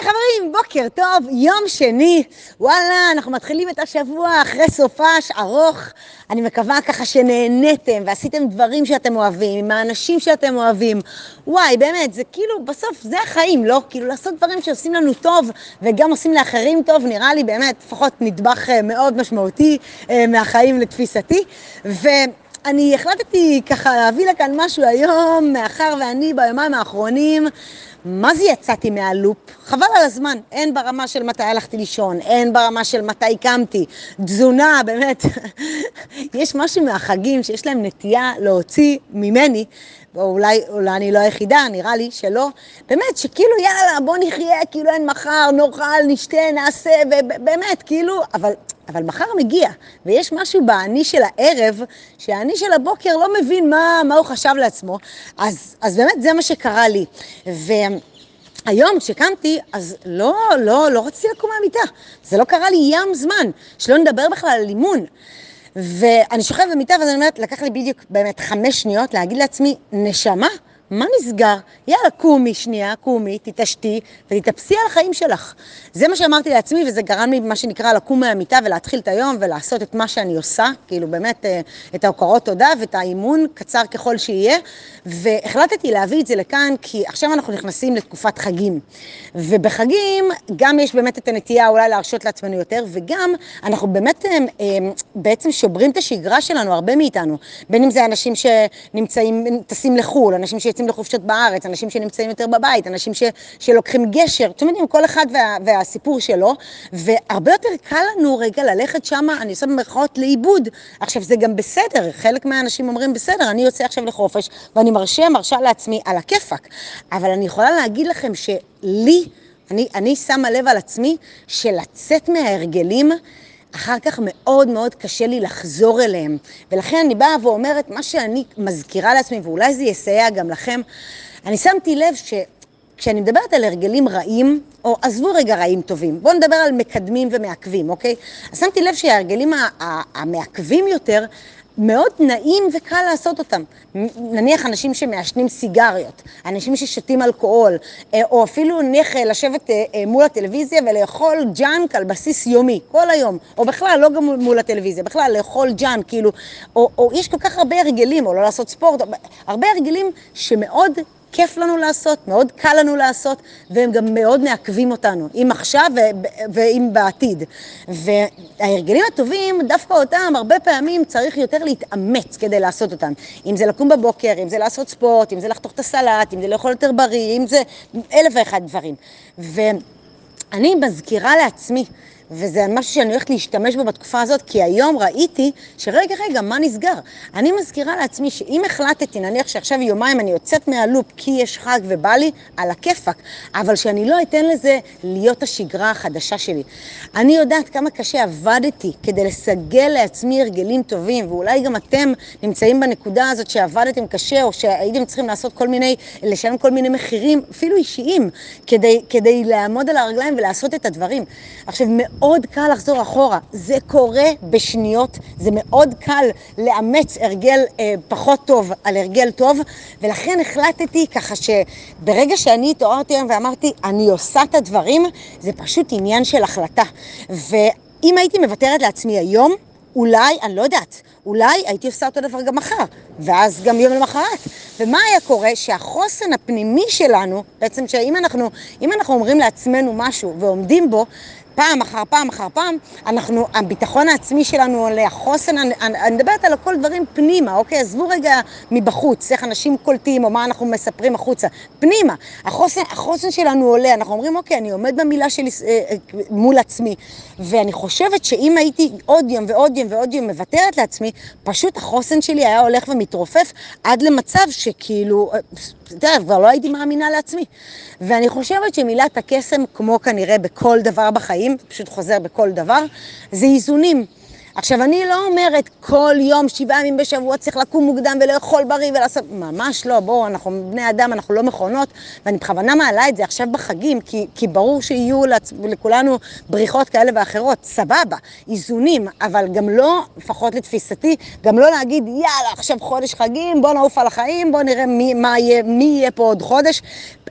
היי חברים, בוקר טוב, יום שני. וואלה, אנחנו מתחילים את השבוע אחרי סופש ארוך. אני מקווה ככה שנהניתם ועשיתם דברים שאתם אוהבים, עם האנשים שאתם אוהבים. וואי, באמת, זה כאילו, בסוף זה החיים, לא? כאילו לעשות דברים שעושים לנו טוב וגם עושים לאחרים טוב, נראה לי באמת לפחות נדבך אה, מאוד משמעותי אה, מהחיים לתפיסתי. ו... אני החלטתי ככה להביא לכאן משהו היום, מאחר ואני ביומיים האחרונים מה זה יצאתי מהלופ? חבל על הזמן, אין ברמה של מתי הלכתי לישון, אין ברמה של מתי קמתי. תזונה, באמת, יש משהו מהחגים שיש להם נטייה להוציא ממני, או אולי, אולי אני לא היחידה, נראה לי שלא, באמת, שכאילו יאללה, בוא נחיה, כאילו אין מחר, נאכל, נשתה, נעשה, ובאמת, כאילו, אבל אבל מחר מגיע, ויש משהו באני של הערב, שהאני של הבוקר לא מבין מה, מה הוא חשב לעצמו, אז, אז באמת זה מה שקרה לי. והיום כשקמתי, אז לא, לא, לא רציתי לקום מהמיטה, זה לא קרה לי ים זמן, שלא נדבר בכלל על אימון. ואני שוכבת במיטה ואז אני אומרת, לקח לי בדיוק באמת חמש שניות להגיד לעצמי, נשמה, מה נסגר? יאללה, קומי שנייה, קומי, תתעשתי ותתאפסי על החיים שלך. זה מה שאמרתי לעצמי וזה גרם לי, מה שנקרא, לקום מהמיטה ולהתחיל את היום ולעשות את מה שאני עושה, כאילו באמת אה, את ההוקרות תודה ואת האימון, קצר ככל שיהיה. והחלטתי להביא את זה לכאן כי עכשיו אנחנו נכנסים לתקופת חגים. ובחגים גם יש באמת את הנטייה אולי להרשות לעצמנו יותר, וגם אנחנו באמת אה, אה, בעצם שוברים את השגרה שלנו, הרבה מאיתנו. בין אם זה אנשים שנמצאים, טסים לחו"ל, אנשים שיוצאים לחופשות בארץ, אנשים שנמצאים יותר בבית, אנשים ש, שלוקחים גשר, אתם יודעים, כל אחד וה, והסיפור שלו, והרבה יותר קל לנו רגע ללכת שם, אני עושה במרכאות לאיבוד. עכשיו, זה גם בסדר, חלק מהאנשים אומרים, בסדר, אני יוצא עכשיו לחופש, ואני מרשה, מרשה לעצמי על הכיפאק. אבל אני יכולה להגיד לכם שלי, אני, אני שמה לב על עצמי, שלצאת מההרגלים, אחר כך מאוד מאוד קשה לי לחזור אליהם. ולכן אני באה ואומרת, מה שאני מזכירה לעצמי, ואולי זה יסייע גם לכם, אני שמתי לב שכשאני מדברת על הרגלים רעים, או עזבו רגע רעים טובים, בואו נדבר על מקדמים ומעכבים, אוקיי? אז שמתי לב שההרגלים המעכבים יותר, מאוד נעים וקל לעשות אותם. נניח אנשים שמעשנים סיגריות, אנשים ששותים אלכוהול, אה, או אפילו נניח אה, לשבת אה, מול הטלוויזיה ולאכול ג'אנק על בסיס יומי, כל היום, או בכלל, לא גם מול הטלוויזיה, בכלל לאכול ג'אנק, כאילו, או, או יש כל כך הרבה הרגלים, או לא לעשות ספורט, הרבה הרגלים שמאוד כיף לנו לעשות, מאוד קל לנו לעשות, והם גם מאוד מעכבים אותנו, אם עכשיו ואם בעתיד. וההרגלים הטובים, דווקא אותם, הרבה פעמים צריך יותר להתאמץ כדי לעשות אותם. אם זה לקום בבוקר, אם זה לעשות ספורט, אם זה לחתוך את הסלט, אם זה לאכול יותר בריא, אם זה אלף ואחד דברים. ואני מזכירה לעצמי, וזה משהו שאני הולכת להשתמש בו בתקופה הזאת, כי היום ראיתי שרגע, רגע, מה נסגר? אני מזכירה לעצמי שאם החלטתי, נניח שעכשיו יומיים אני יוצאת מהלופ כי יש חג ובא לי, על הכיפאק, אבל שאני לא אתן לזה להיות השגרה החדשה שלי. אני יודעת כמה קשה עבדתי כדי לסגל לעצמי הרגלים טובים, ואולי גם אתם נמצאים בנקודה הזאת שעבדתם קשה, או שהייתם צריכים לעשות כל מיני, לשלם כל מיני מחירים, אפילו אישיים, כדי, כדי לעמוד על הרגליים ולעשות את הדברים. עכשיו, מאוד קל לחזור אחורה, זה קורה בשניות, זה מאוד קל לאמץ הרגל אה, פחות טוב על הרגל טוב, ולכן החלטתי ככה שברגע שאני התעוררתי היום ואמרתי, אני עושה את הדברים, זה פשוט עניין של החלטה. ואם הייתי מוותרת לעצמי היום, אולי, אני לא יודעת, אולי הייתי עושה אותו דבר גם מחר, ואז גם יום למחרת. ומה היה קורה? שהחוסן הפנימי שלנו, בעצם שאם אנחנו, אנחנו אומרים לעצמנו משהו ועומדים בו, פעם אחר פעם אחר פעם, אנחנו, הביטחון העצמי שלנו עולה, החוסן, אני, אני מדברת על הכל דברים פנימה, אוקיי? עזבו רגע מבחוץ, איך אנשים קולטים או מה אנחנו מספרים החוצה. פנימה, החוסן, החוסן שלנו עולה, אנחנו אומרים, אוקיי, אני עומד במילה שלי אה, אה, מול עצמי, ואני חושבת שאם הייתי עוד יום ועוד יום ועוד יום מוותרת לעצמי, פשוט החוסן שלי היה הולך ומתרופף עד למצב שכאילו, אה, אתה יודע, כבר לא הייתי מאמינה לעצמי. ואני חושבת שמילת הקסם, כמו כנראה בכל דבר בחיים, פשוט חוזר בכל דבר, זה איזונים. עכשיו, אני לא אומרת כל יום, שבעה ימים בשבוע צריך לקום מוקדם ולאכול בריא ולעשות... ממש לא, בואו, אנחנו בני אדם, אנחנו לא מכונות, ואני בכוונה מעלה את זה עכשיו בחגים, כי, כי ברור שיהיו לצ... לכולנו בריחות כאלה ואחרות, סבבה, איזונים, אבל גם לא, לפחות לתפיסתי, גם לא להגיד, יאללה, עכשיו חודש חגים, בואו נעוף על החיים, בואו נראה מי, מה יהיה, מי יהיה פה עוד חודש.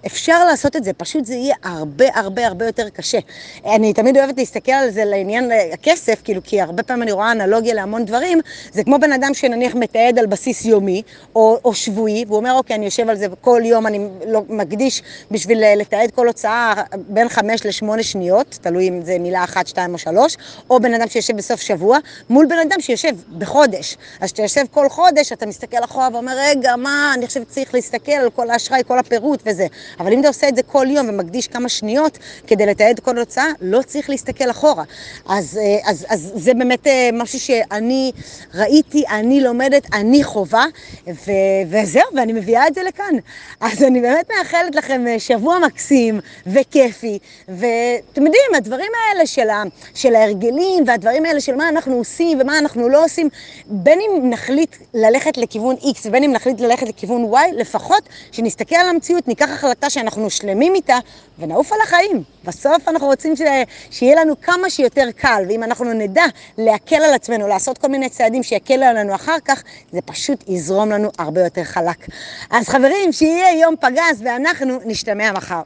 אפשר לעשות את זה, פשוט זה יהיה הרבה הרבה הרבה יותר קשה. אני תמיד אוהבת להסתכל על זה לעניין הכסף, כאילו, כי הרבה פעמים אני רואה אנלוגיה להמון דברים, זה כמו בן אדם שנניח מתעד על בסיס יומי או, או שבועי, והוא אומר, אוקיי, אני יושב על זה כל יום, אני לא, מקדיש בשביל לתעד כל הוצאה בין חמש לשמונה שניות, תלוי אם זה מילה אחת, שתיים או שלוש, או בן אדם שיושב בסוף שבוע, מול בן אדם שיושב בחודש. אז כשאתה יושב כל חודש, אתה מסתכל אחורה ואומר, רגע, מה, אני חושב שצריך להסתכל על כל האשראי, כל הפירוט וזה. אבל אם אתה עושה את זה כל יום ומקדיש כמה שניות כדי לתעד כל הוצאה, לא צריך להסתכל אחורה. אז, אה, אז, אז זה באמת אה, משהו שאני ראיתי, אני לומדת, אני חובה, ו, וזהו, ואני מביאה את זה לכאן. אז אני באמת מאחלת לכם אה, שבוע מקסים וכיפי, ואתם יודעים, הדברים האלה של, ה, של ההרגלים והדברים האלה של מה אנחנו עושים ומה אנחנו לא עושים, בין אם נחליט ללכת לכיוון X ובין אם נחליט ללכת לכיוון Y, לפחות שנסתכל על המציאות, ניקח החלטה שאנחנו שלמים איתה ונעוף על החיים. בסוף אנחנו רוצים ש... שיהיה לנו כמה שיותר קל, ואם אנחנו נדע להקל על עצמנו, לעשות כל מיני צעדים שיקלו עלינו אחר כך, זה פשוט יזרום לנו הרבה יותר חלק. אז חברים, שיהיה יום פגז ואנחנו נשתמע מחר.